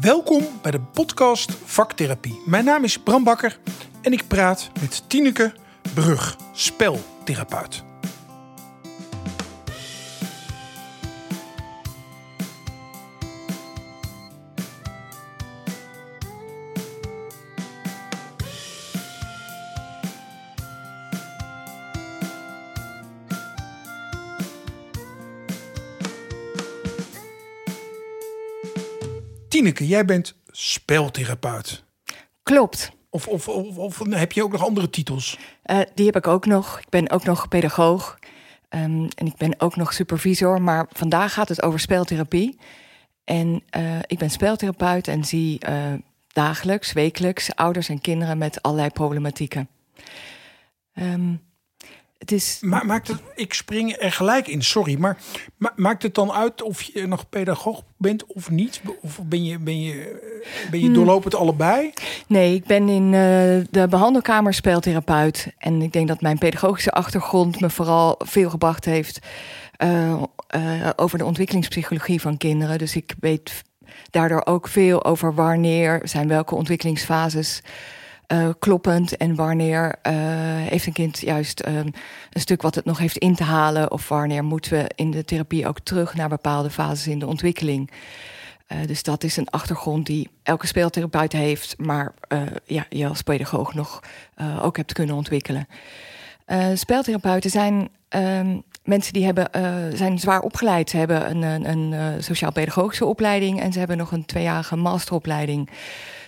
Welkom bij de podcast Vaktherapie. Mijn naam is Bram Bakker en ik praat met Tineke Brug, speltherapeut. Tineke, jij bent speltherapeut. Klopt. Of, of, of, of heb je ook nog andere titels? Uh, die heb ik ook nog. Ik ben ook nog pedagoog. Um, en ik ben ook nog supervisor. Maar vandaag gaat het over speltherapie. En uh, ik ben speltherapeut en zie uh, dagelijks, wekelijks ouders en kinderen met allerlei problematieken. Um, het is... Ma maakt het, ik spring er gelijk in, sorry. Maar ma maakt het dan uit of je nog pedagoog bent of niet? Of ben je, ben je, ben je hmm. doorlopend allebei? Nee, ik ben in uh, de behandelkamer speeltherapeut. En ik denk dat mijn pedagogische achtergrond me vooral veel gebracht heeft... Uh, uh, over de ontwikkelingspsychologie van kinderen. Dus ik weet daardoor ook veel over wanneer zijn welke ontwikkelingsfases uh, kloppend en wanneer uh, heeft een kind juist um, een stuk wat het nog heeft in te halen of wanneer moeten we in de therapie ook terug naar bepaalde fases in de ontwikkeling. Uh, dus dat is een achtergrond die elke speeltherapeut heeft, maar ja, je als pedagoog nog ook hebt kunnen ontwikkelen. speeltherapeuten zijn um, mensen die hebben, zijn zwaar opgeleid. Ze hebben een, een, een sociaal-pedagogische opleiding en ze hebben nog een tweejarige masteropleiding.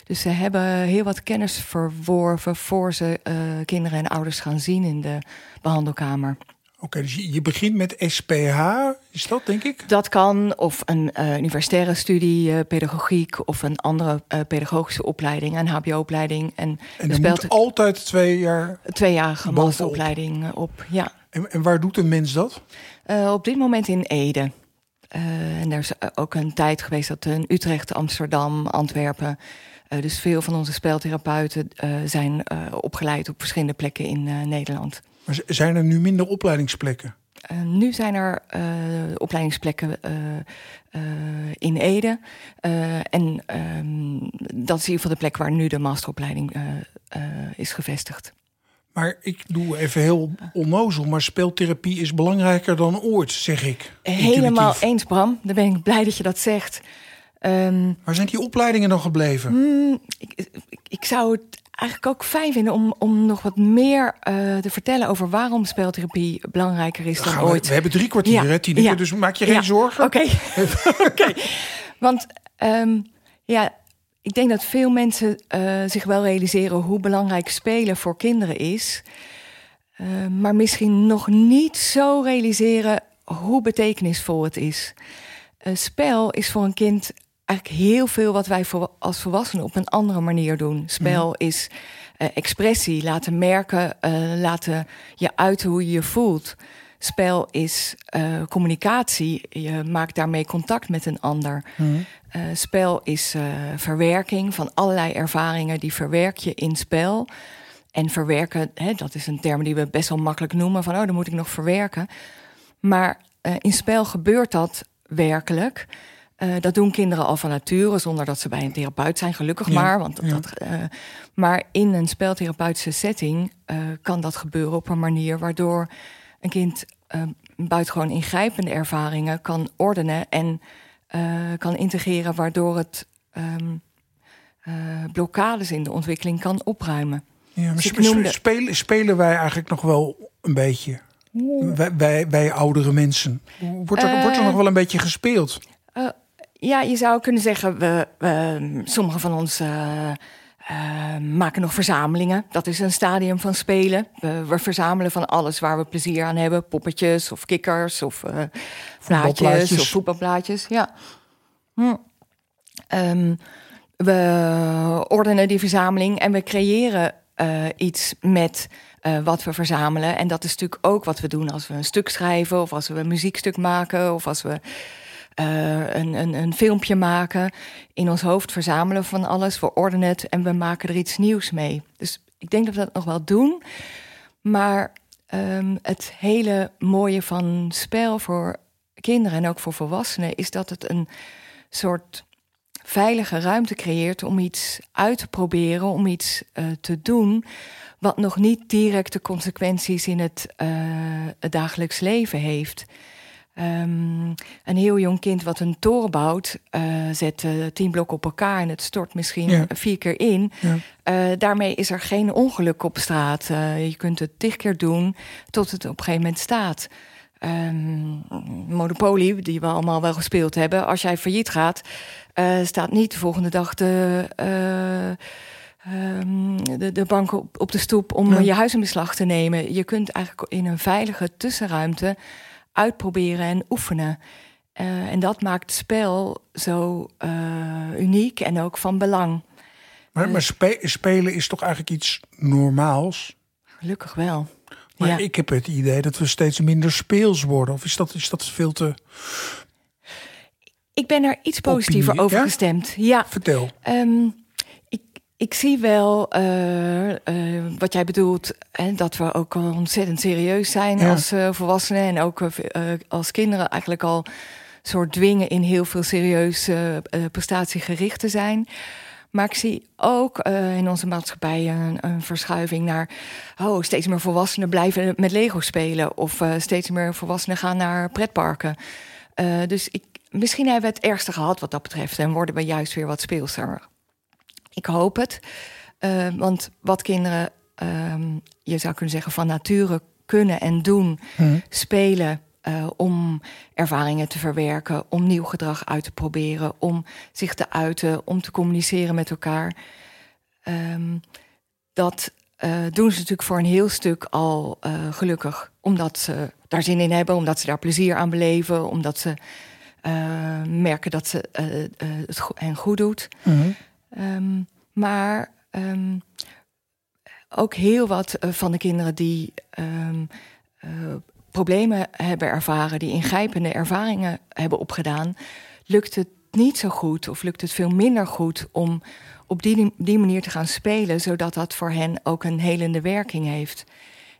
Dus ze hebben heel wat kennis verworven voor ze uh, kinderen en ouders gaan zien in de behandelkamer. Oké, dus je begint met SPH, is dat denk ik? Dat kan, of een uh, universitaire studie, uh, pedagogiek, of een andere uh, pedagogische opleiding, een HBO-opleiding. En, en er moet altijd twee jaar. Twee jaar masteropleiding op, ja. En, en, waar doet een mens dat? op dit moment in Ede. en er is ook een tijd geweest dat in Utrecht, Amsterdam, Antwerpen dus veel van onze speltherapeuten uh, zijn uh, opgeleid op verschillende plekken in Nederland. Maar zijn er nu minder opleidingsplekken? nu zijn er opleidingsplekken in Ede. en ehm, dat is in ieder geval de plek waar nu de masteropleiding is gevestigd. Maar ik doe even heel onnozel, maar speeltherapie is belangrijker dan ooit, zeg ik. Helemaal eens, Bram. Dan ben ik blij dat je dat zegt. Um, Waar zijn die opleidingen nog gebleven? Mm, ik, ik, zou het eigenlijk ook fijn vinden om, om nog wat meer uh, te vertellen over waarom speltherapie belangrijker is dan ooit. We, hebben drie kwartier, hè, Tineke, ja. dus maak je geen zorgen. Oké, oké. Want um, ja, ik denk dat veel mensen uh, zich wel realiseren hoe belangrijk spelen voor kinderen is. Uh, maar misschien nog niet zo realiseren hoe betekenisvol het is. spel is voor een kind eigenlijk heel veel wat wij als volwassenen op een andere manier doen. Spel mhm. is uh, expressie, laten merken, uh, laten je uiten hoe je je voelt. Spel is uh, communicatie, je maakt daarmee contact met een ander. Mm. spel is verwerking van allerlei ervaringen, die verwerk je in spel. En verwerken, hè, dat is een term die we best wel makkelijk noemen, van oh, dan moet ik nog verwerken. Maar in spel gebeurt dat werkelijk. Uh, dat doen kinderen al van nature, zonder dat ze bij een therapeut zijn, gelukkig maar. Want dat, dat uh, maar in een speltherapeutische setting uh, kan dat gebeuren op een manier waardoor een kind buitengewoon ingrijpende ervaringen kan ordenen en kan integreren, waardoor het um, blokkades in de ontwikkeling kan opruimen. Ja, dus noemde... spelen, spelen wij eigenlijk nog wel een beetje? Wij, wij, wij, oudere mensen. Wordt er, wordt er nog wel een beetje gespeeld? Ja, je zou kunnen zeggen, we, we sommige van ons uh, uh, maken nog verzamelingen. Dat is een stadium van spelen. We, we, verzamelen van alles waar we plezier aan hebben. Poppetjes of kikkers of uh, plaatjes of voetbalplaatjes. Ja. Hm. Um, we ordenen die verzameling en we creëren iets met wat we verzamelen. En dat is natuurlijk ook wat we doen als we een stuk schrijven... of als we een muziekstuk maken of als we uh, een, een, een filmpje maken, in ons hoofd verzamelen van alles, we ordenen het en we maken er iets nieuws mee. Dus ik denk dat we dat nog wel doen. Maar um, het hele mooie van spel voor kinderen en ook voor volwassenen is dat het een soort veilige ruimte creëert om iets uit te proberen, om iets uh, te doen. Wat nog niet directe consequenties in het, uh, het dagelijks leven heeft. Um, een heel jong kind wat een toren bouwt, uh, zet uh, tien blokken op elkaar en het stort misschien ja. vier keer in. Ja. Uh, daarmee is er geen ongeluk op straat. je kunt het tig keer doen tot het op een gegeven moment staat. Um, Monopoly, die we allemaal wel gespeeld hebben. Als jij failliet gaat, staat niet de volgende dag de, um, de, de bank op, op de stoep om ja. je huis in beslag te nemen. Je kunt eigenlijk in een veilige tussenruimte uitproberen en oefenen. Uh, en dat maakt het spel zo uh, uniek en ook van belang. Maar, maar spe spelen is toch eigenlijk iets normaals? Gelukkig wel. Maar ja. ik heb het idee dat we steeds minder speels worden. Of is dat, is dat veel te. Ik ben er iets positiever over ja? gestemd. Ja. Vertel. Um, ik, zie wel uh, uh, wat jij bedoelt, hè, dat we ook al ontzettend serieus zijn Ja. als uh, volwassenen en ook als kinderen eigenlijk al soort dwingen in heel veel serieus uh, prestatiegericht te zijn. Maar ik zie ook in onze maatschappij een, een, verschuiving naar... oh, steeds meer volwassenen blijven met Lego spelen... of steeds meer volwassenen gaan naar pretparken. Dus ik, misschien hebben we het ergste gehad wat dat betreft... en worden we juist weer wat speelser. Ik hoop het, uh, want wat kinderen, um, je zou kunnen zeggen... van nature kunnen en doen, Hmm. spelen... Uh, om ervaringen te verwerken, om nieuw gedrag uit te proberen, om zich te uiten, om te communiceren met elkaar. Um, dat uh, doen ze natuurlijk voor een heel stuk al gelukkig, omdat ze daar zin in hebben, omdat ze daar plezier aan beleven, omdat ze merken dat ze het hen goed doet. Mm -hmm. Um, maar um, ook heel wat van de kinderen die problemen hebben ervaren, die ingrijpende ervaringen hebben opgedaan, lukt het niet zo goed of lukt het veel minder goed om op die, manier te gaan spelen, zodat dat voor hen ook een helende werking heeft.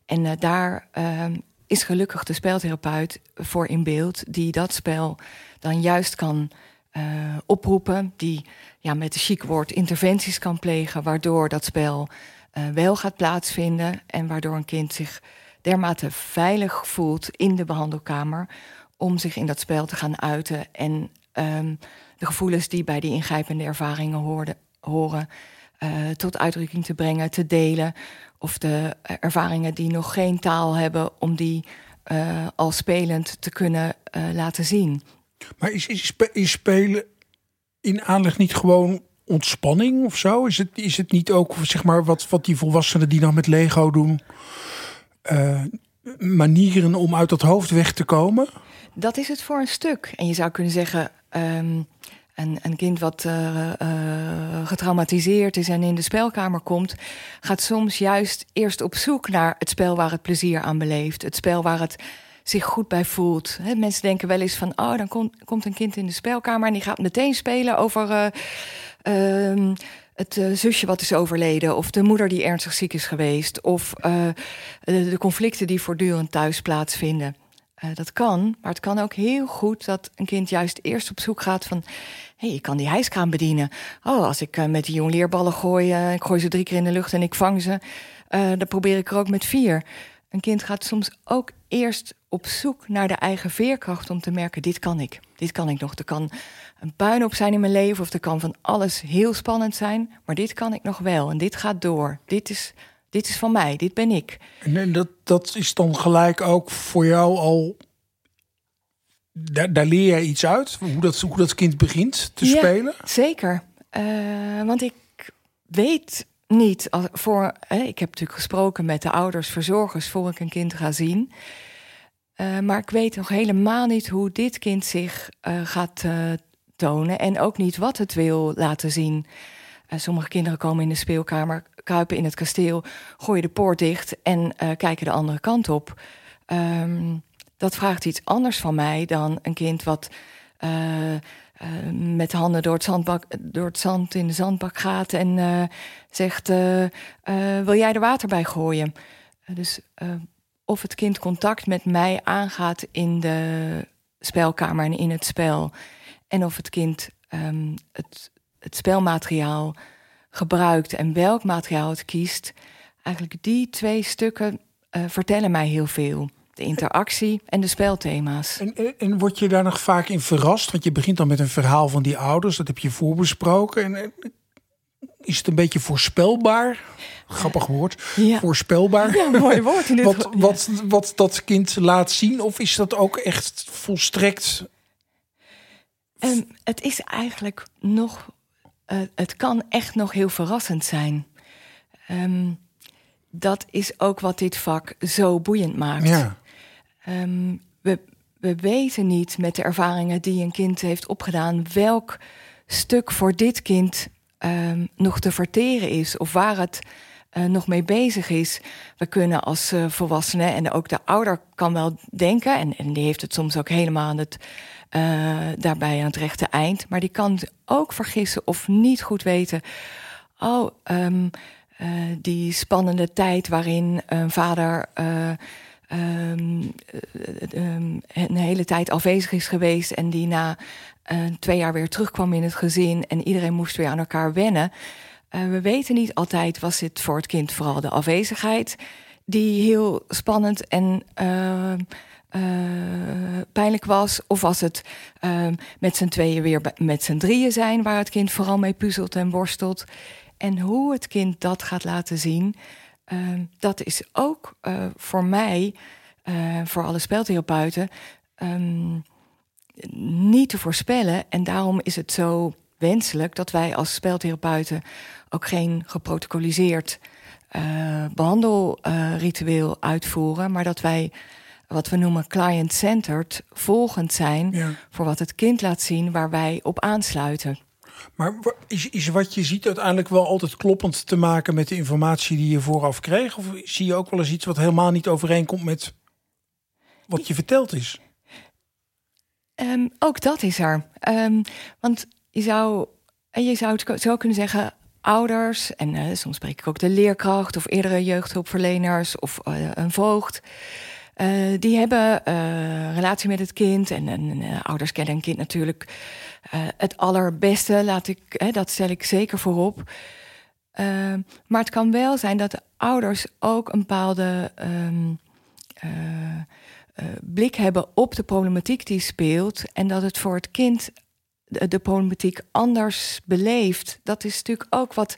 En uh, daar is gelukkig de speltherapeut voor in beeld, die dat spel dan juist kan uh, oproepen, die ja, met een chic woord interventies kan plegen, waardoor dat spel uh, wel gaat plaatsvinden en waardoor een kind zich dermate veilig voelt in de behandelkamer om zich in dat spel te gaan uiten en um, de gevoelens die bij die ingrijpende ervaringen horen uh, tot uitdrukking te brengen, te delen. Of de ervaringen die nog geen taal hebben om die uh, al spelend te kunnen laten zien. Maar is, is, is spelen in aanleg niet gewoon ontspanning of zo? Is het, is het niet ook zeg maar, wat, wat die volwassenen die dan met Lego doen? Uh, manieren om uit dat hoofd weg te komen? Dat is het voor een stuk. En je zou kunnen zeggen, um, een, een, kind wat uh, uh, getraumatiseerd is en in de spelkamer komt, gaat soms juist eerst op zoek naar het spel waar het plezier aan beleeft. Het spel waar het zich goed bij voelt. Mensen denken wel eens van, oh, dan komt, een kind in de spelkamer en die gaat meteen spelen over. Uh, het uh, zusje wat is overleden, of de moeder die ernstig ziek is geweest, of uh, de, conflicten die voortdurend thuis plaatsvinden. Dat kan, maar het kan ook heel goed dat een kind juist eerst op zoek gaat van: hé, hey, ik kan die hijskraan bedienen. Oh, als ik met die jongleerballen gooi, ik gooi ze drie keer in de lucht en ik vang ze, dan probeer ik er ook met vier. Een kind gaat soms ook eerst op zoek naar de eigen veerkracht om te merken: dit kan ik, dit kan ik nog. Er kan een puinhoop zijn in mijn leven of er kan van alles heel spannend zijn, maar dit kan ik nog wel en dit gaat door. Dit is, dit is van mij, dit ben ik. En dat, dat is dan gelijk ook voor jou al. Daar, daar leer jij iets uit, hoe dat, hoe dat kind begint te ja, spelen? Zeker, uh, want ik weet niet voor. Hè, ik heb natuurlijk gesproken met de ouders, verzorgers voor ik een kind ga zien. Uh, maar ik weet nog helemaal niet hoe dit kind zich uh, gaat uh, tonen. En ook niet wat het wil laten zien. sommige kinderen komen in de speelkamer, kruipen in het kasteel, gooien de poort dicht en kijken de andere kant op. Um, dat vraagt iets anders van mij dan een kind wat met de handen door het, zandbak, door het zand in de zandbak gaat en zegt: Wil jij er water bij gooien? dus of het kind contact met mij aangaat in de spelkamer en in het spel. En of het kind um, het het spelmateriaal gebruikt en welk materiaal het kiest. Eigenlijk die twee stukken uh, vertellen mij heel veel. De interactie en de spelthema's. En, en, word je daar nog vaak in verrast? Want je begint dan met een verhaal van die ouders, dat heb je voorbesproken. En, is het een beetje voorspelbaar? Grappig woord. Ja. Voorspelbaar. Ja, mooi woord. In dit wat, wat, wat dat kind laat zien? Of is dat ook echt volstrekt. Um, het is eigenlijk nog. Uh, het kan echt nog heel verrassend zijn. Um, dat is ook wat dit vak zo boeiend maakt. Ja. Um, we, we weten niet met de ervaringen die een kind heeft opgedaan welk stuk voor dit kind um, nog te verteren is of waar het uh, nog mee bezig is. We kunnen als uh, volwassenen en ook de ouder kan wel denken, en, die heeft het soms ook helemaal aan het, uh, daarbij aan het rechte eind, maar die kan ook vergissen of niet goed weten. Oh, um, die spannende tijd waarin een vader. Um, een hele tijd afwezig is geweest en die na twee jaar weer terugkwam in het gezin en iedereen moest weer aan elkaar wennen. Uh, we weten niet altijd, was dit voor het kind vooral de afwezigheid die heel spannend en uh, pijnlijk was? Of was het met z'n tweeën weer met z'n drieën zijn, waar het kind vooral mee puzzelt en worstelt? En hoe het kind dat gaat laten zien, dat is ook voor mij, voor alle speltherapeuten. Um, niet te voorspellen. En daarom is het zo wenselijk dat wij als speltherapeuten ook geen geprotocoliseerd uh, behandelritueel uitvoeren, maar dat wij wat we noemen client-centered volgend zijn voor wat het kind laat zien waar wij op aansluiten. Maar is, is wat je ziet uiteindelijk wel altijd kloppend te maken met de informatie die je vooraf kreeg? Of zie je ook wel eens iets wat helemaal niet overeenkomt met wat je verteld is? Um, ook dat is er. Um, want je zou, je zou het zo kunnen zeggen, ouders, en uh, soms spreek ik ook de leerkracht of eerdere jeugdhulpverleners of uh, een voogd. Uh, die hebben relatie met het kind. En, en ouders kennen een kind natuurlijk het allerbeste, laat ik, dat stel ik zeker voorop. Ehm, maar het kan wel zijn dat de ouders ook een bepaalde uh, blik hebben op de problematiek die speelt. En dat het voor het kind de, problematiek anders beleeft. Dat is natuurlijk ook wat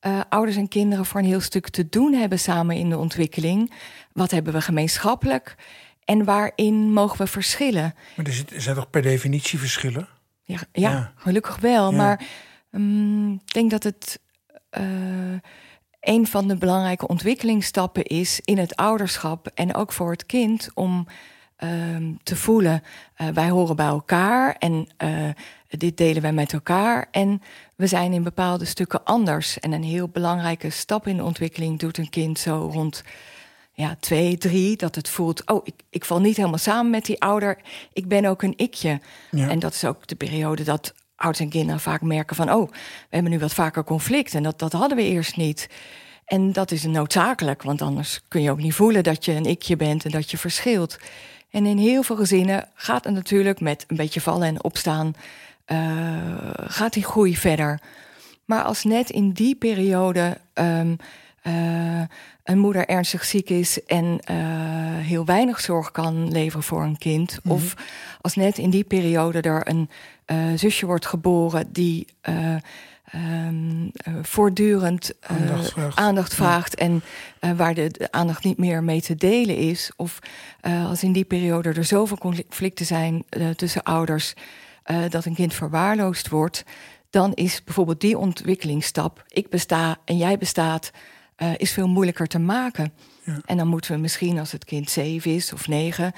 uh, ouders en kinderen voor een heel stuk te doen hebben samen in de ontwikkeling. Wat hebben we gemeenschappelijk en waarin mogen we verschillen? Maar er zijn toch per definitie verschillen? Ja, ja, gelukkig wel. Maar um, ik denk dat het. Uh, een van de belangrijke ontwikkelingsstappen is in het ouderschap en ook voor het kind om um, te voelen: uh, wij horen bij elkaar en uh, dit delen wij met elkaar. En we zijn in bepaalde stukken anders. En een heel belangrijke stap in de ontwikkeling doet een kind zo rond ja, twee, drie, dat het voelt: oh, ik, ik val niet helemaal samen met die ouder. Ik ben ook een ikje. Ja. En dat is ook de periode dat ouders en kinderen vaak merken van... oh, we hebben nu wat vaker conflict en dat, dat hadden we eerst niet. En dat is noodzakelijk, want anders kun je ook niet voelen dat je een ikje bent en dat je verschilt. En in heel veel gezinnen gaat het natuurlijk met een beetje vallen en opstaan, uh, gaat die groei verder. Maar als net in die periode um, uh, een moeder ernstig ziek is en uh, heel weinig zorg kan leveren voor een kind, mm -hmm. of als net in die periode er een zusje wordt geboren die Um, uh, voortdurend aandacht vraagt, aandacht vraagt ja. en waar de, de, aandacht niet meer mee te delen is. Of als in die periode er zoveel conflicten zijn tussen ouders dat een kind verwaarloosd wordt, dan is bijvoorbeeld die ontwikkelingsstap, ik besta en jij bestaat, is veel moeilijker te maken. Ja. En dan moeten we misschien als het kind zeven is of negen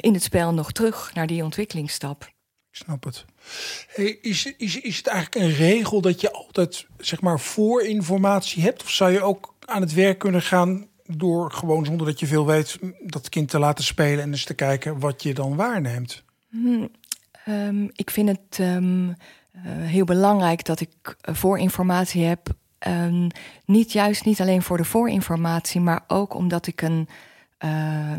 in het spel nog terug naar die ontwikkelingsstap. Ik snap het. Hey, is, is, is het eigenlijk een regel dat je altijd zeg maar voorinformatie hebt? Of zou je ook aan het werk kunnen gaan door gewoon zonder dat je veel weet dat kind te laten spelen en eens te kijken wat je dan waarneemt? Hmm, um, ik vind het um, uh, heel belangrijk dat ik voorinformatie heb. Um, niet juist niet alleen voor de voorinformatie, maar ook omdat ik een uh,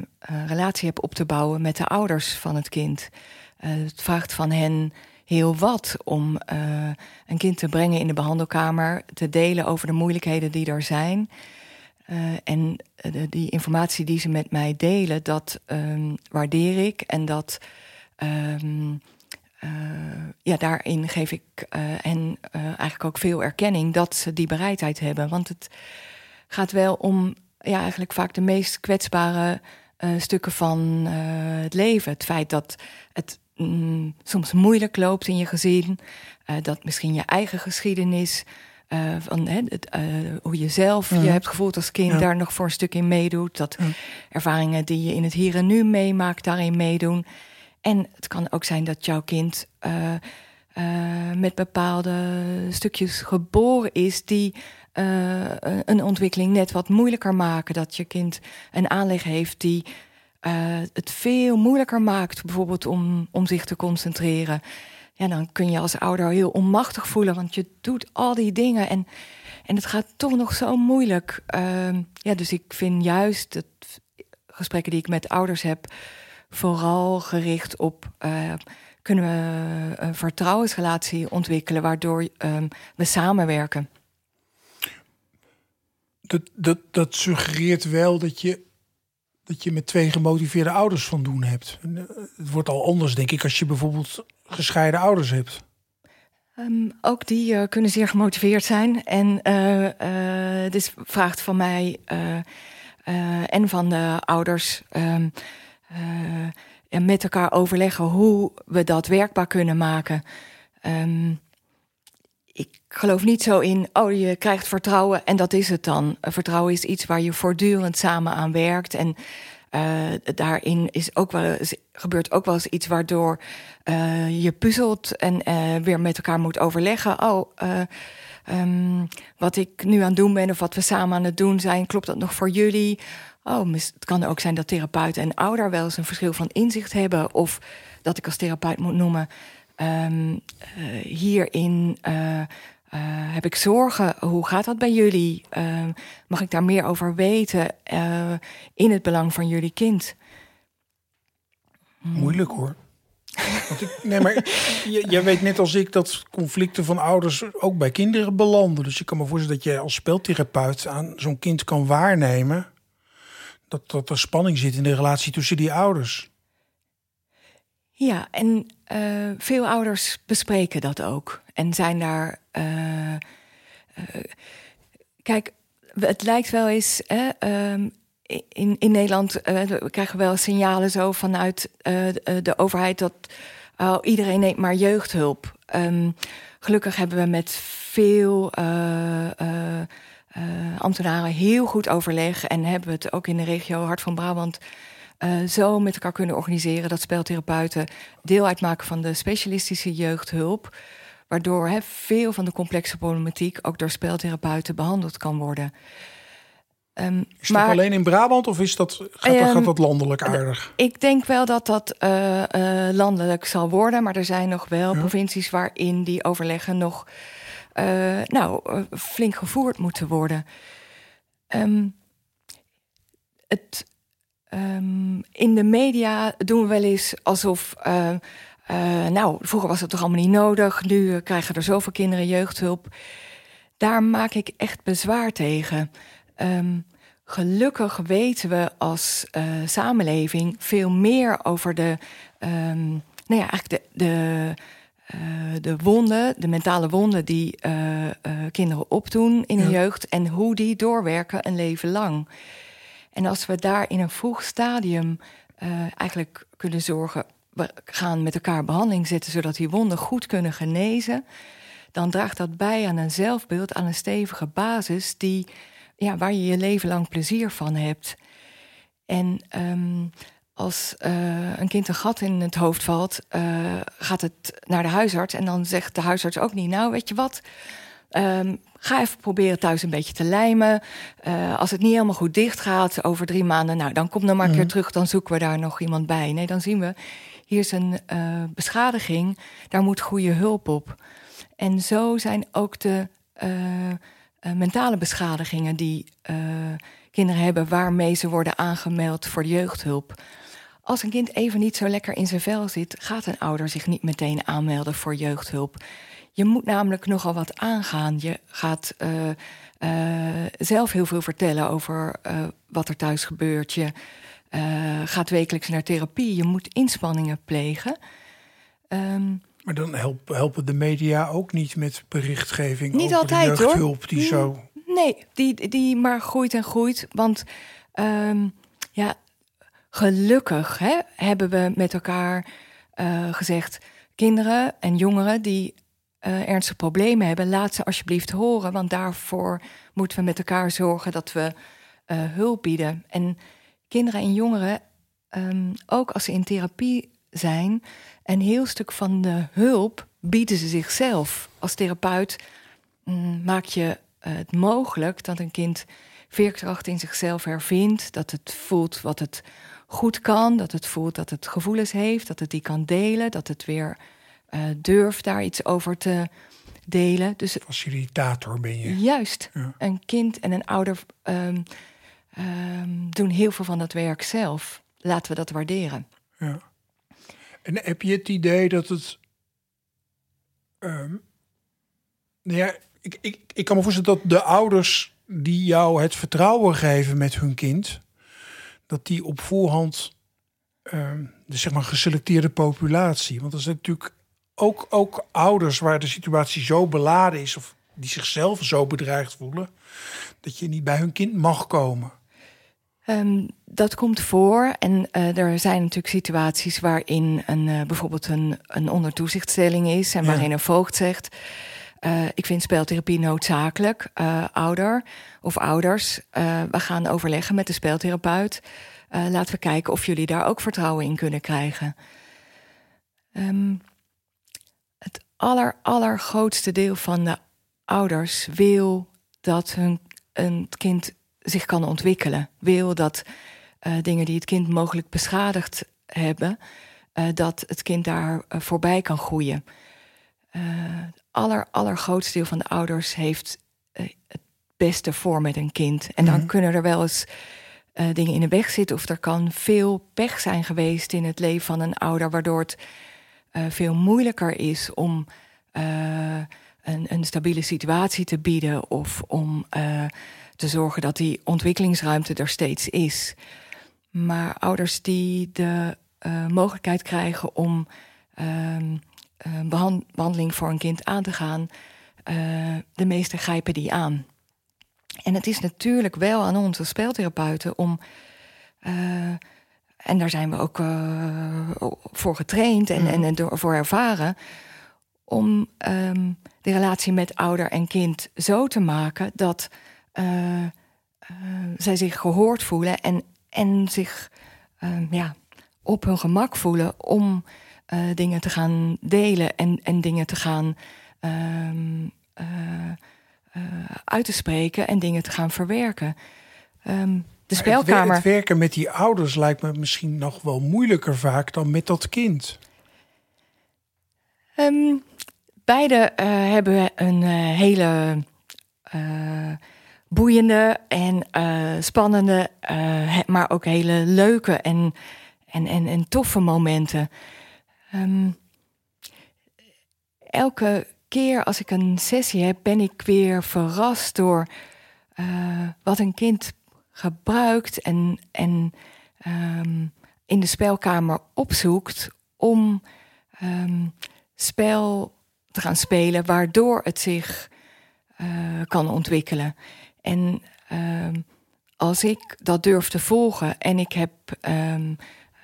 relatie heb op te bouwen met de ouders van het kind. Uh, het vraagt van hen heel wat om een kind te brengen in de behandelkamer, te delen over de moeilijkheden die er zijn. en die informatie die ze met mij delen, dat um, waardeer ik. En dat um, ja, daarin geef ik hen eigenlijk ook veel erkenning dat ze die bereidheid hebben. Want het gaat wel om ja, eigenlijk vaak de meest kwetsbare stukken van het leven. Het feit dat het mm, soms moeilijk loopt in je gezin, dat misschien je eigen geschiedenis. van hè, het, hoe je zelf je hebt gevoeld als kind daar nog voor een stuk in meedoet. Dat ervaringen die je in het hier en nu meemaakt daarin meedoen. En het kan ook zijn dat jouw kind met bepaalde stukjes geboren is die uh, een ontwikkeling net wat moeilijker maken. Dat je kind een aanleg heeft die het veel moeilijker maakt, bijvoorbeeld om, om zich te concentreren. Ja, dan kun je als ouder heel onmachtig voelen, want je doet al die dingen en, en het gaat toch nog zo moeilijk. Uh, ja, dus ik vind juist het gesprekken die ik met ouders heb, vooral gericht op uh, kunnen we een vertrouwensrelatie ontwikkelen, waardoor ehm, we samenwerken dat, dat, dat suggereert wel dat je, dat je met twee gemotiveerde ouders van doen hebt. Eh, het wordt al anders, denk ik, als je bijvoorbeeld gescheiden ouders hebt. Um, ook die uh, kunnen zeer gemotiveerd zijn. En uh, uh, dus vraagt van mij en van de ouders um, met elkaar overleggen hoe we dat werkbaar kunnen maken. Um, ik geloof niet zo in, oh, je krijgt vertrouwen en dat is het dan. Vertrouwen is iets waar je voortdurend samen aan werkt. En uh, daarin is ook wel, gebeurt ook wel eens iets waardoor je puzzelt en weer met elkaar moet overleggen. Oh, um, wat ik nu aan het doen ben of wat we samen aan het doen zijn, klopt dat nog voor jullie? Oh, het kan ook zijn dat therapeut en ouder wel eens een verschil van inzicht hebben. Of dat ik als therapeut moet noemen. Um, hierin uh, uh, heb ik zorgen. Hoe gaat dat bij jullie? Uh, mag ik daar meer over weten in het belang van jullie kind? Moeilijk hoor. Nee, maar jij weet net als ik dat conflicten van ouders ook bij kinderen belanden. Dus ik kan me voorstellen dat je als speeltherapeut aan zo'n kind kan waarnemen dat, dat er spanning zit in de relatie tussen die ouders. Ja, en uh, veel ouders bespreken dat ook. En zijn daar. Uh, uh, kijk, het lijkt wel eens. Hè, um, in, in Nederland we krijgen wel signalen zo vanuit de overheid dat oh, iedereen neemt maar jeugdhulp. Um, gelukkig hebben we met veel ambtenaren heel goed overleg en hebben we het ook in de regio Hart van Brabant uh, zo met elkaar kunnen organiseren dat speltherapeuten deel uitmaken van de specialistische jeugdhulp. Waardoor he, veel van de complexe problematiek ook door speltherapeuten behandeld kan worden. Um, is dat alleen in Brabant of is dat, gaat, um, gaat dat landelijk aardig? Ik denk wel dat dat uh, landelijk zal worden. Maar er zijn nog wel ja. provincies waarin die overleggen nog uh, nou, flink gevoerd moeten worden. Um, het, Um, in de media doen we wel eens alsof. Uh, nou, vroeger was het toch allemaal niet nodig. Nu krijgen er zoveel kinderen jeugdhulp. Daar maak ik echt bezwaar tegen. Um, gelukkig weten we als samenleving veel meer over de. Nou ja, eigenlijk de. de de wonden, de mentale wonden die kinderen opdoen in hun jeugd en hoe die doorwerken een leven lang. En als we daar in een vroeg stadium eigenlijk kunnen zorgen, we gaan met elkaar behandeling zetten zodat die wonden goed kunnen genezen, dan draagt dat bij aan een zelfbeeld, aan een stevige basis die, ja, waar je je leven lang plezier van hebt. En um, als uh, een kind een gat in het hoofd valt, uh, gaat het naar de huisarts en dan zegt de huisarts ook niet, nou weet je wat, um, Ga even proberen thuis een beetje te lijmen. Uh, als het niet helemaal goed dicht gaat over drie maanden, nou dan kom dan maar een keer mhm. terug, dan zoeken we daar nog iemand bij. Nee, dan zien we, hier is een beschadiging, daar moet goede hulp op. En zo zijn ook de mentale beschadigingen die kinderen hebben, waarmee ze worden aangemeld voor de jeugdhulp, als een kind even niet zo lekker in zijn vel zit, gaat een ouder zich niet meteen aanmelden voor jeugdhulp. Je moet namelijk nogal wat aangaan. Je gaat uh, uh, zelf heel veel vertellen over uh, wat er thuis gebeurt. Je gaat wekelijks naar therapie. Je moet inspanningen plegen. Um, maar dan help, helpen de media ook niet met berichtgeving niet over altijd, de jeugdhulp hoor. die zo... Nee, die, die maar groeit en groeit. Want um, ja, gelukkig hè, hebben we met elkaar uh, gezegd... kinderen en jongeren die uh, ernstige problemen hebben... laat ze alsjeblieft horen, want daarvoor moeten we met elkaar zorgen... dat we uh, hulp bieden. En kinderen en jongeren, um, ook als ze in therapie zijn... een heel stuk van de hulp bieden ze zichzelf. Als therapeut mm, maak je het mogelijk dat een kind veerkracht in zichzelf hervindt... dat het voelt wat het goed kan, dat het voelt dat het gevoelens heeft, dat het die kan delen, dat het weer uh, durft daar iets over te delen. Dus facilitator ben je. Juist. Ja. Een kind en een ouder um, um, doen heel veel van dat werk zelf. Laten we dat waarderen. Ja. En heb je het idee dat het. Um, nou ja, ik, ik, ik kan me voorstellen dat de ouders die jou het vertrouwen geven met hun kind, dat die op voorhand, um, de zeg maar geselecteerde populatie, want dat is natuurlijk ook, ook ouders waar de situatie zo beladen is of die zichzelf zo bedreigd voelen, dat je niet bij hun kind mag komen. Um, dat komt voor. En uh, er zijn natuurlijk situaties waarin een, uh, bijvoorbeeld een, een ondertoezichtstelling is en waarin ja. een voogd zegt. Uh, ik vind speeltherapie noodzakelijk. ouder of ouders, we gaan overleggen met de speeltherapeut. laten we kijken of jullie daar ook vertrouwen in kunnen krijgen. Um, het aller, allergrootste deel van de ouders wil dat hun een kind zich kan ontwikkelen. Wil dat dingen die het kind mogelijk beschadigd hebben, dat het kind daar voorbij kan groeien. Het aller, allergrootste deel van de ouders heeft het beste voor met een kind. En dan mm -hmm. kunnen er wel eens dingen in de weg zitten, of er kan veel pech zijn geweest in het leven van een ouder, waardoor het veel moeilijker is om een, een, stabiele situatie te bieden of om te zorgen dat die ontwikkelingsruimte er steeds is. Maar ouders die de mogelijkheid krijgen om behand behandeling voor een kind aan te gaan, uh, de meesten grijpen die aan. En het is natuurlijk wel aan ons als speeltherapeuten om. en daar zijn we ook voor getraind en, en, en door, voor ervaren. Om um, de relatie met ouder en kind zo te maken dat uh, uh, zij zich gehoord voelen en, en zich uh, ja, op hun gemak voelen om dingen te gaan delen en, en dingen te gaan ehm, uit te spreken en dingen te gaan verwerken. Um, de spelkamer. Het, het, werken met die ouders lijkt me misschien nog wel moeilijker vaak dan met dat kind. Um, beide hebben een hele boeiende en uh, spannende, uh, maar ook hele leuke en, en, en, en toffe momenten. Um, elke keer als ik een sessie heb, ben ik weer verrast door uh, wat een kind gebruikt en, en um, in de spelkamer opzoekt om um, spel te gaan spelen, waardoor het zich kan ontwikkelen. En als ik dat durf te volgen en ik heb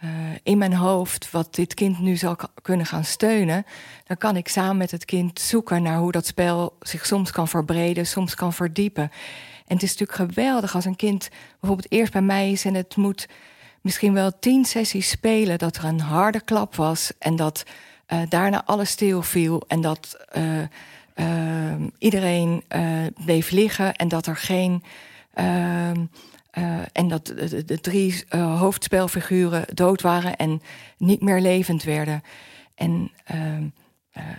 uh, in mijn hoofd wat dit kind nu zal kunnen gaan steunen, dan kan ik samen met het kind zoeken naar hoe dat spel zich soms kan verbreden, soms kan verdiepen. En het is natuurlijk geweldig als een kind bijvoorbeeld eerst bij mij is en het moet misschien wel tien sessies spelen, dat er een harde klap was en dat uh, daarna alles stil viel en dat. Uh, iedereen bleef liggen en dat er geen. Uh, en dat de, drie hoofdspelfiguren dood waren en niet meer levend werden. En ehm,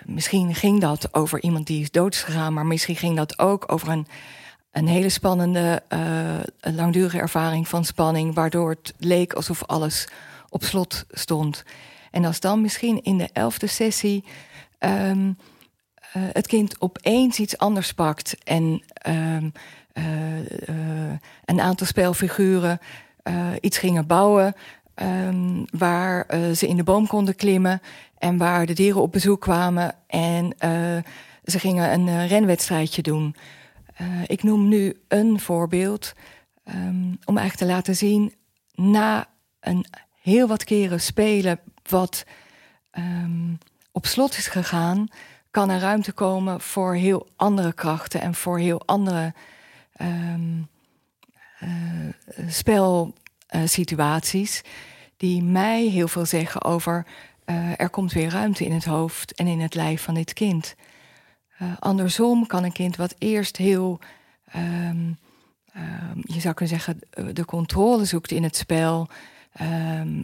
misschien ging dat over iemand die is doodgegaan, maar misschien ging dat ook over een, een hele spannende, langdurige ervaring van spanning, waardoor het leek alsof alles op slot stond. En als dan misschien in de elfde sessie ehm, het kind opeens iets anders pakt en ehm, een aantal spelfiguren iets gingen bouwen. Ehm, waar ze in de boom konden klimmen en waar de dieren op bezoek kwamen en ze gingen een renwedstrijdje doen. ik noem nu een voorbeeld um, om eigenlijk te laten zien, na een heel wat keren spelen wat um, op slot is gegaan, kan er ruimte komen voor heel andere krachten en voor heel andere um, uh, spelsituaties. die mij heel veel zeggen over uh, er komt weer ruimte in het hoofd en in het lijf van dit kind. Andersom kan een kind wat eerst heel um, Ehm, je zou kunnen zeggen, eh, de controle zoekt in het spel. Ehm,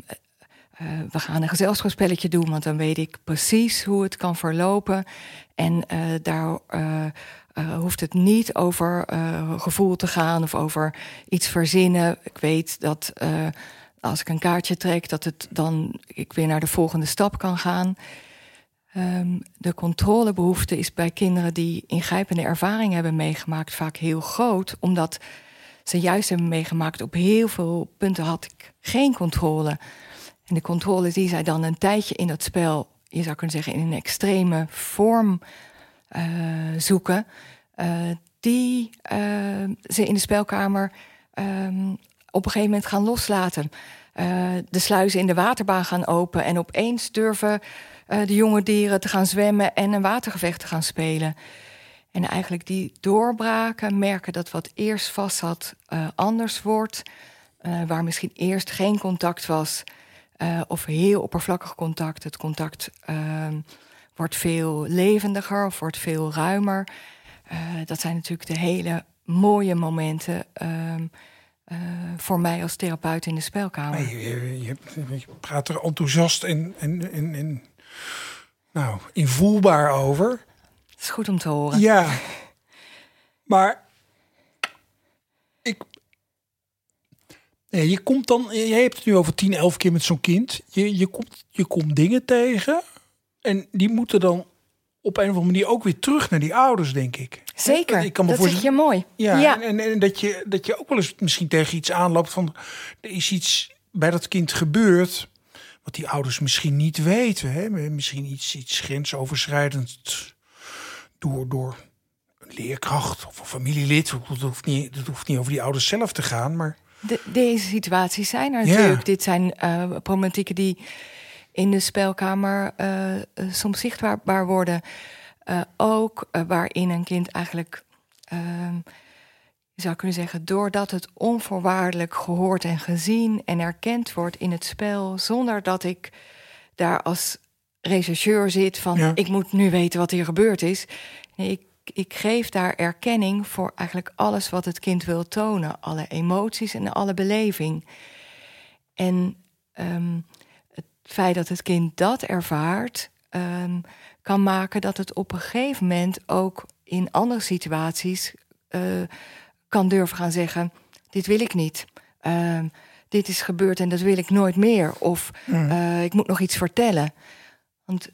eh, we gaan een gezelschapsspelletje doen, want dan weet ik precies hoe het kan verlopen. En uh, hoeft het niet over gevoel te gaan of over iets verzinnen. Ik weet dat als ik een kaartje trek, dat het dan ik weer naar de volgende stap kan gaan. Um, de controlebehoefte is bij kinderen die ingrijpende ervaringen hebben meegemaakt vaak heel groot, omdat ze juist hebben meegemaakt op heel veel punten had ik geen controle. En de controle die zij dan een tijdje in dat spel, je zou kunnen zeggen, in een extreme vorm zoeken, uh, die uh, ze in de spelkamer um, op een gegeven moment gaan loslaten. de sluizen in de waterbaan gaan open en opeens durven de jonge dieren te gaan zwemmen en een watergevecht te gaan spelen. En eigenlijk die doorbraken, merken dat wat eerst vast uh, anders wordt. Waar misschien eerst geen contact was, of heel oppervlakkig contact. Het contact ehm, wordt veel levendiger of wordt veel ruimer. dat zijn natuurlijk de hele mooie momenten. Ehm, voor mij als therapeut in de spelkamer. Je, je, je, je praat er enthousiast en, en, en, en nou, invoelbaar over. Dat is goed om te horen. Ja. Maar ik. Je komt dan. Je hebt het nu over 10, 11 keer met zo'n kind. Je, je, komt, je komt dingen tegen. En die moeten dan op een of andere manier ook weer terug naar die ouders, denk ik. Zeker. Ik kan me dat zeg je mooi. Ja, ja. En, en, en, dat, je, dat je ook wel eens misschien tegen iets aanloopt van... er is iets bij dat kind gebeurd wat die ouders misschien niet weten. Hè? Misschien iets, iets grensoverschrijdend door, door een leerkracht of een familielid. Dat hoeft, niet, dat hoeft niet over die ouders zelf te gaan, maar... De, deze situaties zijn er natuurlijk. Dit zijn uh, problematieken die in de spelkamer uh, soms zichtbaar worden. Uh, ook waarin een kind eigenlijk ehm, je zou kunnen zeggen, doordat het onvoorwaardelijk gehoord en gezien en erkend wordt in het spel, zonder dat ik daar als rechercheur zit van ik moet nu weten wat hier gebeurd is. Nee, ik, ik geef daar erkenning voor eigenlijk alles wat het kind wil tonen, alle emoties en alle beleving. En um, het feit dat het kind dat ervaart, um, kan maken dat het op een gegeven moment ook in andere situaties uh, kan durven gaan zeggen: Dit wil ik niet. Uh, dit is gebeurd en dat wil ik nooit meer. Of uh, ik moet nog iets vertellen. Want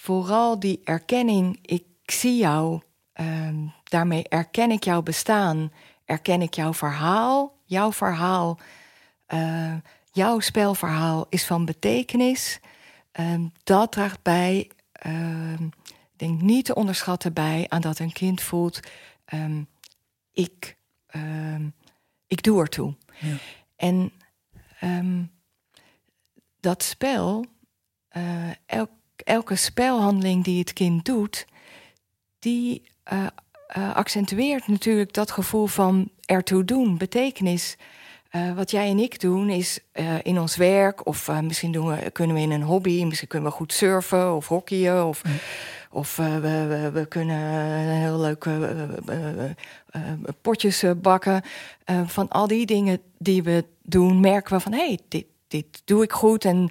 vooral die erkenning, ik zie jou, uh, daarmee erken ik jouw bestaan, erken ik jouw verhaal. Jouw verhaal, uh, jouw spelverhaal is van betekenis. Ehm, dat draagt bij, ehm, ik denk niet te onderschatten bij aan dat een kind voelt: ik uh, ik doe ertoe. Ja. En um, dat spel, uh, elk, elke spelhandeling die het kind doet, die uh, accentueert natuurlijk dat gevoel van ertoe doen, betekenis. Uh, wat jij en ik doen is uh, in ons werk, of uh, misschien doen we, kunnen we in een hobby, misschien kunnen we goed surfen of hockeyen, of of we, we, we, kunnen heel leuke potjes bakken. van al die dingen die we doen, merken we van hé, hey, dit, dit doe ik goed en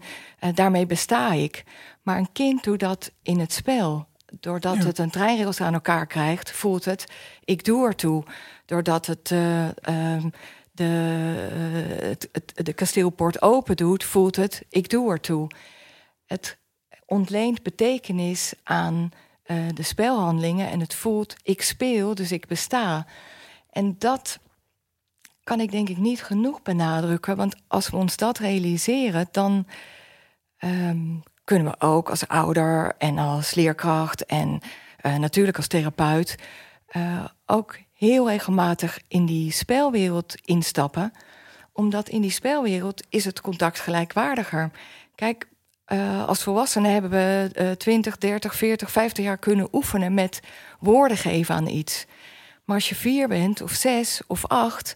daarmee besta ik. Maar een kind doet dat in het spel. Doordat ja. het een treinrails aan elkaar krijgt, voelt het, ik doe ertoe. Doordat het ehm, de, eh, het, het, de kasteelpoort open doet, voelt het, ik doe ertoe. Het ontleent betekenis aan uh, de spelhandelingen en het voelt, ik speel, dus ik besta. En dat kan ik denk ik niet genoeg benadrukken, want als we ons dat realiseren, dan um, kunnen we ook als ouder en als leerkracht en uh, natuurlijk als therapeut ook heel regelmatig in die spelwereld instappen. Omdat in die spelwereld is het contact gelijkwaardiger. Kijk, uh, als volwassenen hebben we uh, 20, 30, 40, 50 jaar kunnen oefenen met woorden geven aan iets. Maar als je vier bent, of zes of acht,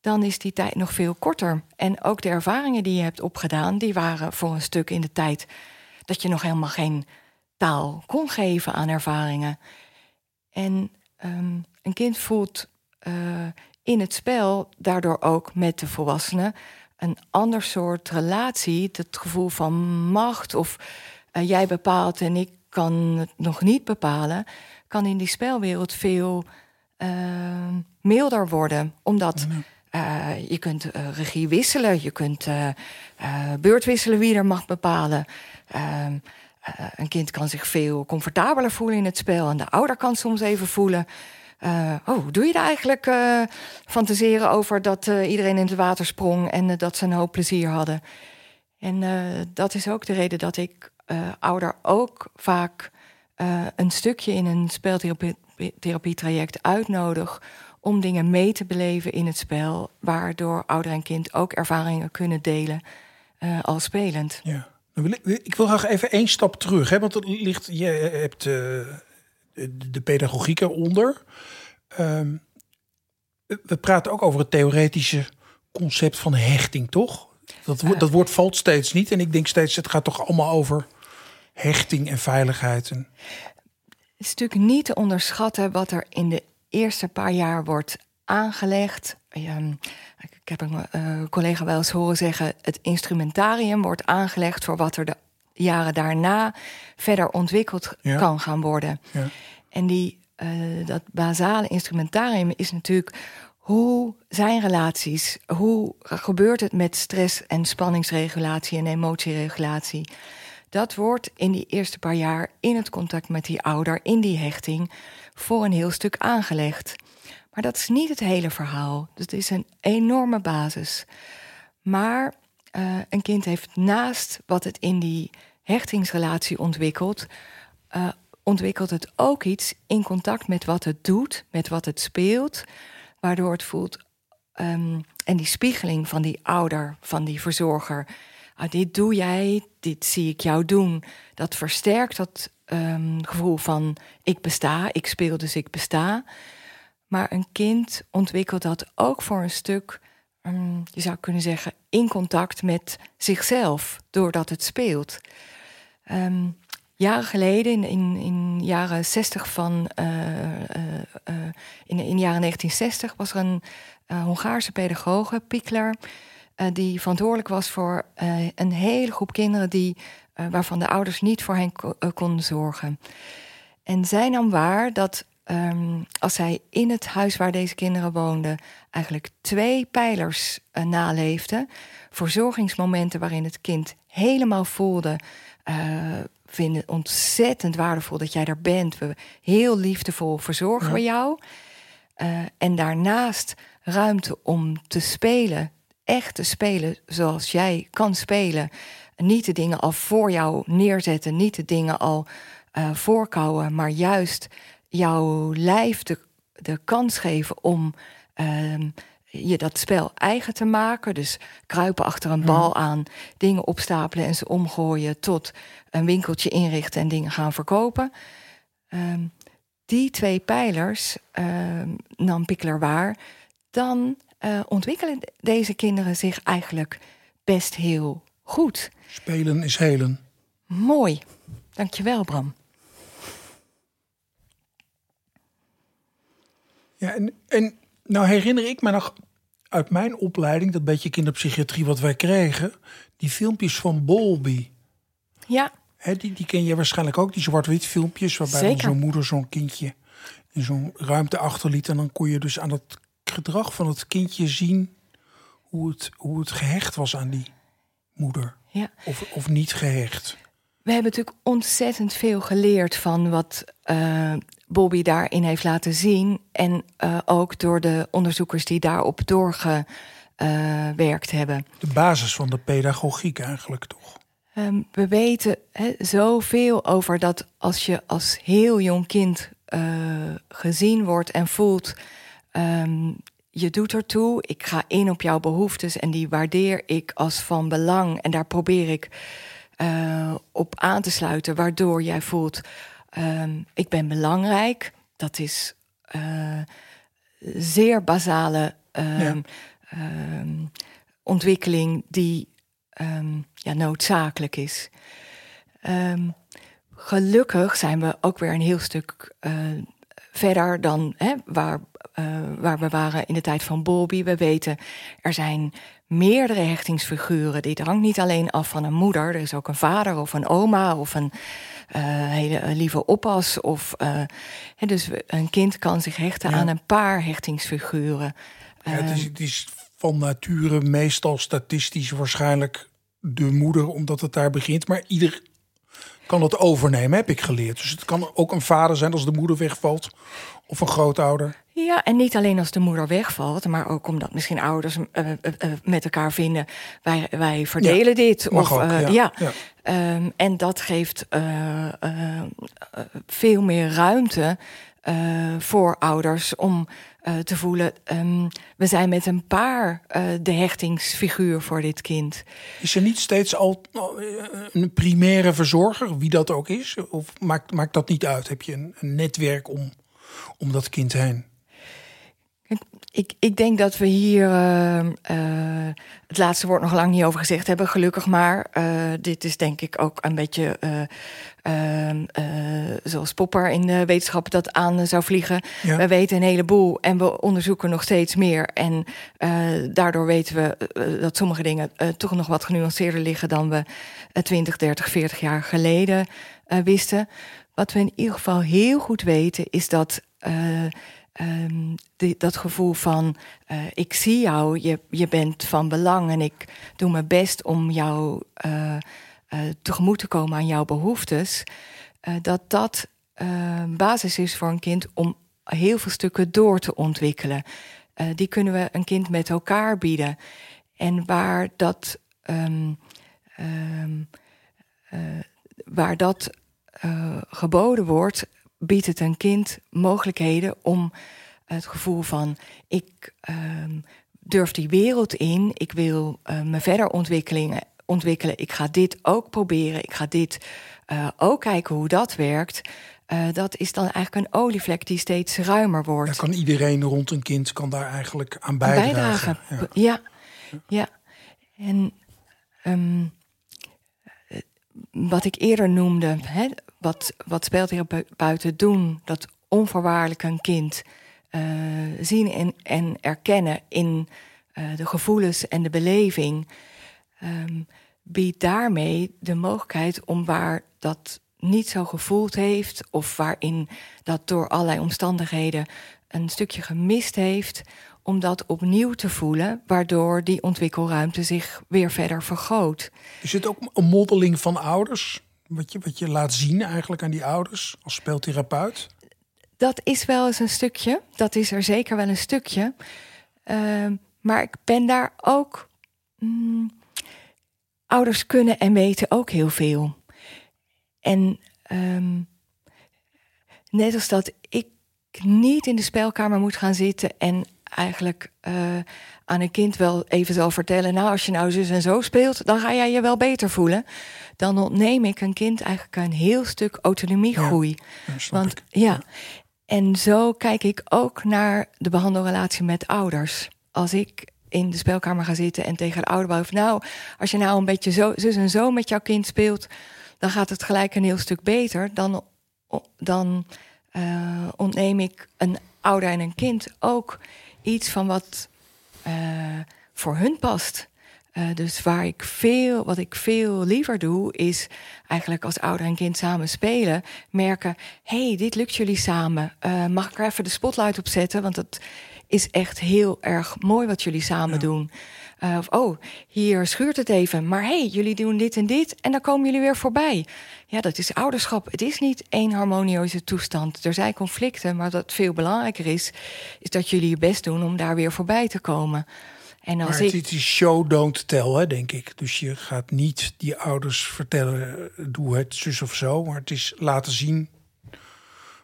dan is die tijd nog veel korter. En ook de ervaringen die je hebt opgedaan, die waren voor een stuk in de tijd dat je nog helemaal geen taal kon geven aan ervaringen. En um, een kind voelt uh, in het spel daardoor ook met de volwassenen een ander soort relatie. Het gevoel van macht of uh, jij bepaalt en ik kan het nog niet bepalen, kan in die spelwereld veel uh, milder worden. Omdat uh, je kunt regie wisselen, je kunt beurt wisselen wie er mag bepalen. Ehm, een kind kan zich veel comfortabeler voelen in het spel en de ouder kan soms even voelen. Uh, oh, doe je dat eigenlijk? Uh, fantaseren over dat uh, iedereen in het water sprong en dat ze een hoop plezier hadden. En dat is ook de reden dat ik ouder ook vaak een stukje in een speltherapietraject uitnodig om dingen mee te beleven in het spel, waardoor ouder en kind ook ervaringen kunnen delen al spelend. Ja. Ik wil graag even één stap terug, hè, want het ligt, je hebt de pedagogiek eronder. Um, we praten ook over het theoretische concept van hechting, toch? Dat, dat woord valt steeds niet. En ik denk steeds, het gaat toch allemaal over hechting en veiligheid. En... Het is natuurlijk niet te onderschatten wat er in de eerste paar jaar wordt aangelegd. Um, ik heb een uh, collega wel eens horen zeggen: het instrumentarium wordt aangelegd voor wat er de jaren daarna verder ontwikkeld kan gaan worden. Ja. En die, uh, dat basale instrumentarium is natuurlijk hoe zijn relaties, hoe gebeurt het met stress en spanningsregulatie en emotieregulatie. Dat wordt in die eerste paar jaar in het contact met die ouder, in die hechting, voor een heel stuk aangelegd. Maar dat is niet het hele verhaal. Het is een enorme basis. Maar uh, een kind heeft naast wat het in die hechtingsrelatie ontwikkelt, uh, ontwikkelt het ook iets in contact met wat het doet, met wat het speelt, waardoor het voelt. Um, en die spiegeling van die ouder, van die verzorger. Ah, dit doe jij, dit zie ik jou doen. Dat versterkt dat um, gevoel van ik besta, ik speel dus ik besta. Maar een kind ontwikkelt dat ook voor een stuk, um, je zou kunnen zeggen, in contact met zichzelf, doordat het speelt. Um, jaren geleden, in, in, jaren 60 van. Uh, uh, uh, in, in jaren 1960 was er een Hongaarse pedagoge, Pikler. die verantwoordelijk was voor een hele groep kinderen die, waarvan de ouders niet voor hen konden zorgen. En zij nam waar dat um, als zij in het huis waar deze kinderen woonden eigenlijk twee pijlers naleefde. Verzorgingsmomenten waarin het kind helemaal voelde uh, vinden het ontzettend waardevol dat jij er bent. We heel liefdevol verzorgen we jou. Uh, en daarnaast ruimte om te spelen, echt te spelen zoals jij kan spelen. Niet de dingen al voor jou neerzetten, niet de dingen al uh, voorkouwen, maar juist jouw lijf de, de kans geven om uh, je dat spel eigen te maken. Dus kruipen achter een bal aan, dingen opstapelen en ze omgooien tot een winkeltje inrichten en dingen gaan verkopen. Um, die twee pijlers um, nam Pickler waar. Dan uh, ontwikkelen deze kinderen zich eigenlijk best heel goed. Spelen is helen. Mooi. Dankjewel, Bram. Ja, en, en nou herinner ik me nog uit mijn opleiding, dat beetje kinderpsychiatrie wat wij kregen, die filmpjes van Bolby. Ja. He, die, die ken je waarschijnlijk ook, die zwart-wit filmpjes, waarbij zo'n moeder zo'n kindje in zo'n ruimte achterliet. En dan kon je dus aan het gedrag van het kindje zien hoe het, hoe het gehecht was aan die moeder. Ja. Of, of niet gehecht. We hebben natuurlijk ontzettend veel geleerd van wat uh, Bobby daarin heeft laten zien. En uh, ook door de onderzoekers die daarop doorgewerkt uh, hebben. De basis van de pedagogiek eigenlijk toch? Um, we weten he, zoveel over dat als je als heel jong kind gezien wordt en voelt. Um, je doet ertoe, ik ga in op jouw behoeftes en die waardeer ik als van belang. En daar probeer ik uh, op aan te sluiten, waardoor jij voelt: um, ik ben belangrijk. Dat is uh, zeer basale um, ja. um, ontwikkeling die ja, noodzakelijk is. gelukkig zijn we ook weer een heel stuk uh, verder dan hè, waar, uh, waar we waren in de tijd van Bobby. We weten, er zijn meerdere hechtingsfiguren. Dit hangt niet alleen af van een moeder. Er is ook een vader of een oma of een hele lieve oppas. Of, uh, hè, dus een kind kan zich hechten ja. aan een paar hechtingsfiguren. Ja, het, is, het is van nature meestal statistisch waarschijnlijk de moeder, omdat het daar begint. Maar ieder kan het overnemen, heb ik geleerd. Dus het kan ook een vader zijn als de moeder wegvalt. Of een grootouder. Ja, en niet alleen als de moeder wegvalt, maar ook omdat misschien ouders uh, uh, uh, met elkaar vinden: wij, wij verdelen ja, dit. Of, ook, ja. ja. ja. Um, en dat geeft veel meer ruimte voor ouders om te voelen: um, we zijn met een paar de hechtingsfiguur voor dit kind. Is er niet steeds al een primaire verzorger, wie dat ook is? Of maakt, maakt dat niet uit? Heb je een, een netwerk om, om dat kind heen? Ik, ik denk dat we hier uh, uh, het laatste woord nog lang niet over gezegd hebben, gelukkig maar. Uh, dit is denk ik ook een beetje ehm, zoals Popper in de wetenschap dat aan zou vliegen. Ja. We weten een heleboel en we onderzoeken nog steeds meer. En daardoor weten we dat sommige dingen toch nog wat genuanceerder liggen dan we 20, 30, 40 jaar geleden wisten. Wat we in ieder geval heel goed weten is dat. Die, dat gevoel van uh, ik zie jou, je, je bent van belang en ik doe mijn best om jou uh, uh, tegemoet te komen aan jouw behoeftes, dat dat basis is voor een kind om heel veel stukken door te ontwikkelen. die kunnen we een kind met elkaar bieden. En waar dat, um, um, waar dat geboden wordt, biedt het een kind mogelijkheden om het gevoel van ik um, durf die wereld in, ik wil uh, me verder ontwikkelen, ontwikkelen, ik ga dit ook proberen, ik ga dit uh, ook kijken hoe dat werkt. Uh, dat is dan eigenlijk een olievlek die steeds ruimer wordt. Kan iedereen rond een kind kan daar eigenlijk aan bijdragen. bijdragen. Ja. ja, ja. En um, wat ik eerder noemde, hè, wat, wat speeltherapeuten doen, dat onvoorwaardelijk een kind uh, zien en, en, erkennen in uh, de gevoelens en de beleving, um, biedt daarmee de mogelijkheid om waar dat niet zo gevoeld heeft, of waarin dat door allerlei omstandigheden een stukje gemist heeft, om dat opnieuw te voelen, waardoor die ontwikkelruimte zich weer verder vergroot. Is het ook een modeling van ouders? Wat je, wat je laat zien eigenlijk aan die ouders als speeltherapeut? Dat is wel eens een stukje. Dat is er zeker wel een stukje. Uh, maar ik ben daar ook. Mm, ouders kunnen en weten ook heel veel. En um, net als dat ik niet in de spelkamer moet gaan zitten en eigenlijk uh, aan een kind wel even zal vertellen: Nou, als je nou zus en zo speelt, dan ga jij je wel beter voelen. Dan ontneem ik een kind eigenlijk een heel stuk autonomiegroei. Ja, Want ik. ja, en zo kijk ik ook naar de behandelrelatie met ouders. Als ik in de spelkamer ga zitten en tegen de ouder van nou, als je nou een beetje zo, zus en zo met jouw kind speelt, dan gaat het gelijk een heel stuk beter. Dan, dan uh, ontneem ik een ouder en een kind ook iets van wat uh, voor hun past. Uh, dus waar ik veel, wat ik veel liever doe, is eigenlijk als ouder en kind samen spelen, merken: hey, dit lukt jullie samen. Uh, mag ik er even de spotlight op zetten? Want dat is echt heel erg mooi wat jullie samen doen. Uh, of oh, hier schuurt het even. Maar hey, jullie doen dit en dit en dan komen jullie weer voorbij. Ja, dat is ouderschap. Het is niet één harmonieuze toestand. Er zijn conflicten, maar wat veel belangrijker is, is dat jullie je best doen om daar weer voorbij te komen. En als maar het ik... is show don't tell, hè, denk ik. Dus je gaat niet die ouders vertellen, doe het zus of zo. Maar het is laten zien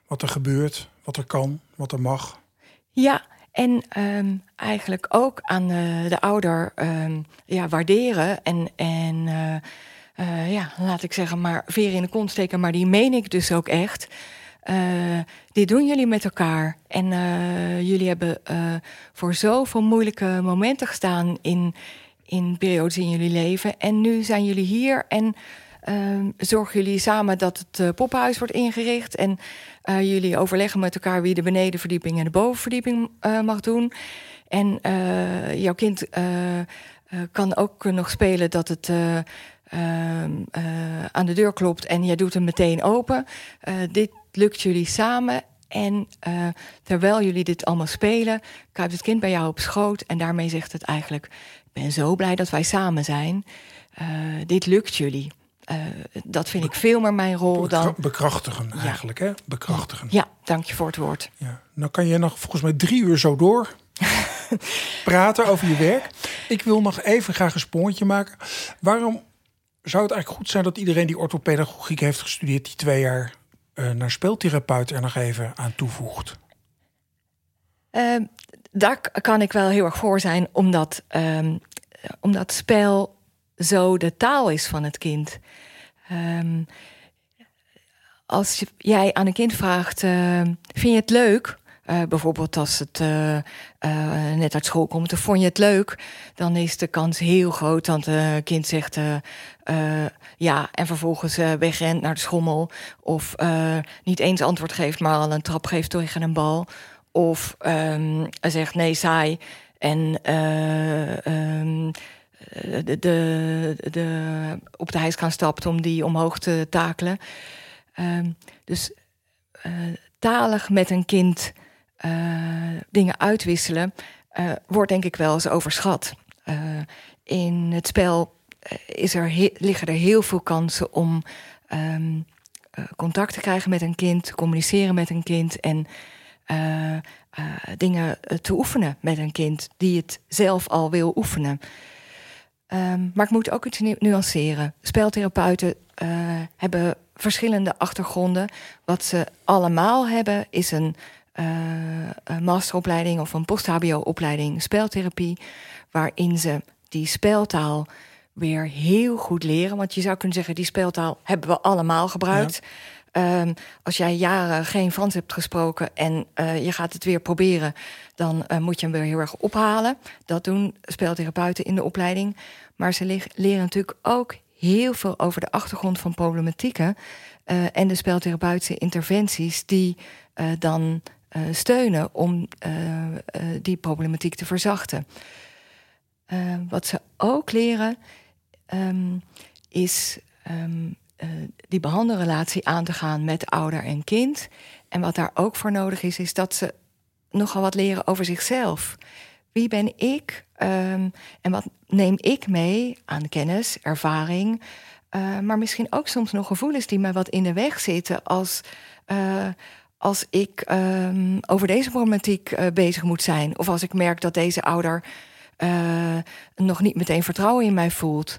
wat er gebeurt, wat er kan, wat er mag. Ja, en um, eigenlijk ook aan de, de ouder um, ja, waarderen en, en uh, uh, ja, laat ik zeggen, maar veer in de kont steken, maar die meen ik dus ook echt. Dit doen jullie met elkaar. En jullie hebben voor zoveel moeilijke momenten gestaan in, in periodes in jullie leven. En nu zijn jullie hier en uh, zorgen jullie samen dat het uh, poppenhuis wordt ingericht. En uh, jullie overleggen met elkaar wie de benedenverdieping en de bovenverdieping uh, mag doen. En jouw kind kan ook nog spelen dat het ehm, aan de deur klopt en jij doet hem meteen open. dit lukt jullie samen. En terwijl jullie dit allemaal spelen, kruipt het kind bij jou op schoot. En daarmee zegt het eigenlijk: Ik ben zo blij dat wij samen zijn. dit lukt jullie. Uh, dat vind ik veel meer mijn rol dan. Bekrachtigen eigenlijk, hè? Bekrachtigen. Ja, dank je voor het woord. Ja. Nou kan je nog volgens mij drie uur zo door praten over je werk. Ik wil nog even graag een sprongetje maken. Waarom zou het eigenlijk goed zijn dat iedereen die orthopedagogiek heeft gestudeerd, die twee jaar uh, naar speeltherapeut er nog even aan toevoegt? Uh, daar kan ik wel heel erg voor zijn, omdat, um, omdat spel zo de taal is van het kind. Um, als jij aan een kind vraagt: uh, Vind je het leuk? Uh, bijvoorbeeld als het uh, net uit school komt, of vond je het leuk? Dan is de kans heel groot dat het kind zegt ja, en vervolgens wegrent naar de schommel. Of niet eens antwoord geeft, maar al een trap geeft tegen een bal. Of um, zegt nee, saai. En eh, de, de, de, op de hijskraan stapt om die omhoog te takelen. Uh, dus uh, talig met een kind uh, dingen uitwisselen wordt denk ik wel eens overschat. in het spel is er liggen er heel veel kansen om um, contact te krijgen met een kind, te communiceren met een kind en dingen te oefenen met een kind die het zelf al wil oefenen. Um, maar ik moet ook iets nuanceren. Speltherapeuten uh, hebben verschillende achtergronden. Wat ze allemaal hebben is een, uh, een masteropleiding of een post-HBO-opleiding speltherapie, waarin ze die speltaal weer heel goed leren. Want je zou kunnen zeggen, die speltaal hebben we allemaal gebruikt. Ja. Um, als jij jaren geen Frans hebt gesproken en uh, je gaat het weer proberen, dan uh, moet je hem weer heel erg ophalen. Dat doen speeltherapeuten in de opleiding. Maar ze leren natuurlijk ook heel veel over de achtergrond van problematieken uh, en de speeltherapeutische interventies die dan steunen om die problematiek te verzachten. wat ze ook leren um, is uh, die behandelrelatie aan te gaan met ouder en kind. En wat daar ook voor nodig is, is dat ze nogal wat leren over zichzelf. Wie ben ik um, en wat neem ik mee aan kennis, ervaring, uh, maar misschien ook soms nog gevoelens die mij wat in de weg zitten als, uh, als ik um, over deze problematiek bezig moet zijn. Of als ik merk dat deze ouder nog niet meteen vertrouwen in mij voelt.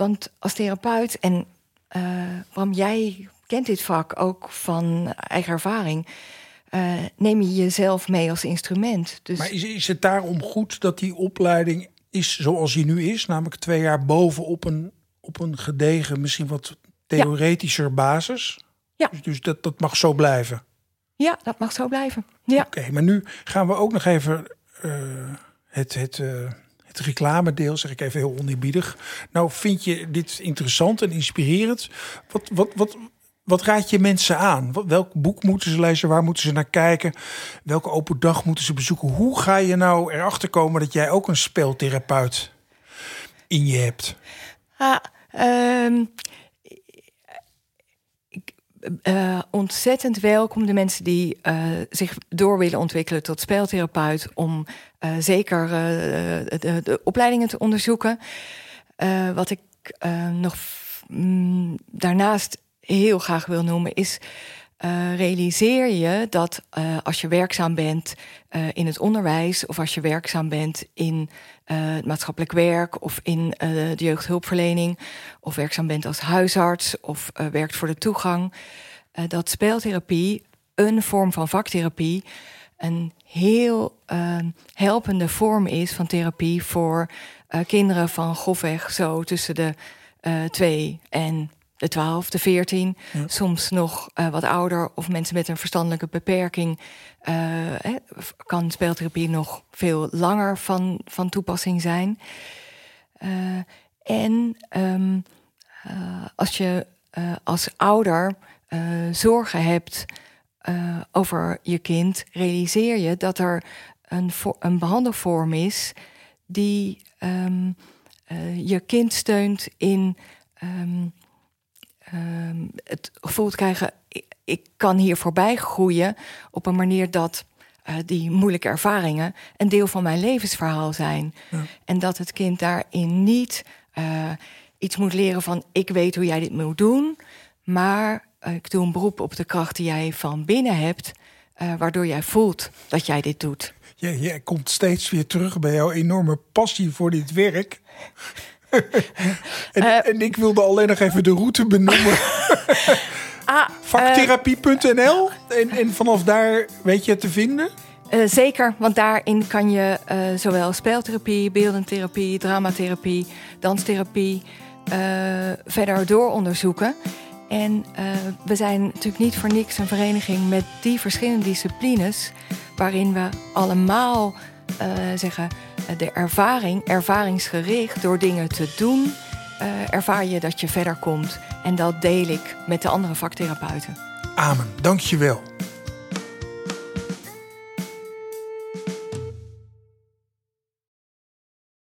Want als therapeut, en uh, Bram, jij kent dit vak ook van eigen ervaring. Uh, neem je jezelf mee als instrument. Dus... Maar is, is het daarom goed dat die opleiding is zoals die nu is? Namelijk twee jaar bovenop een, op een gedegen, misschien wat theoretischer basis? Ja. Dus, dus, dat, dat mag zo blijven? Ja, dat mag zo blijven. Ja. Oké, maar nu gaan we ook nog even uh, het... het het reclamedeel, zeg ik even heel oneerbiedig. Nou, vind je dit interessant en inspirerend? Wat, wat, wat, wat raad je mensen aan? Welk boek moeten ze lezen? Waar moeten ze naar kijken? Welke open dag moeten ze bezoeken? Hoe ga je nou erachter komen dat jij ook een speeltherapeut in je hebt? Ah, um, uh, ontzettend welkom. De mensen die uh, zich door willen ontwikkelen tot speeltherapeut, om zeker de, de, opleidingen te onderzoeken. wat ik nog mm, daarnaast heel graag wil noemen, is realiseer je dat als je werkzaam bent in het onderwijs of als je werkzaam bent in maatschappelijk werk of in de jeugdhulpverlening of werkzaam bent als huisarts of werkt voor de toegang, dat speeltherapie een vorm van vaktherapie een heel helpende vorm is van therapie voor kinderen van grofweg zo tussen de twee en de 12, de 14, soms nog uh, wat ouder of mensen met een verstandelijke beperking, uh, kan speeltherapie nog veel langer van, van toepassing zijn. Uh, en um, als je als ouder zorgen hebt over je kind, realiseer je dat er een, een behandelvorm is die um, je kind steunt in. Um, um, het gevoel te krijgen, ik, ik, kan hier voorbij groeien op een manier dat uh, die moeilijke ervaringen een deel van mijn levensverhaal zijn. Ja. En dat het kind daarin niet iets moet leren van ik weet hoe jij dit moet doen, maar ik doe een beroep op de kracht die jij van binnen hebt, waardoor jij voelt dat jij dit doet. Ja, jij komt steeds weer terug bij jouw enorme passie voor dit werk. en, uh, en, ik wilde alleen nog even de route benoemen. ah, Vaktherapie.nl. En, en vanaf daar weet je het te vinden? Uh, zeker, want daarin kan je uh, zowel speeltherapie, beeldentherapie, dramatherapie, danstherapie verder dooronderzoeken. En we zijn natuurlijk niet voor niks een vereniging met die verschillende disciplines, waarin we allemaal zeggen eh, de ervaring, ervaringsgericht, door dingen te doen, ervaar je dat je verder komt. En dat deel ik met de andere vaktherapeuten. Amen, dankjewel.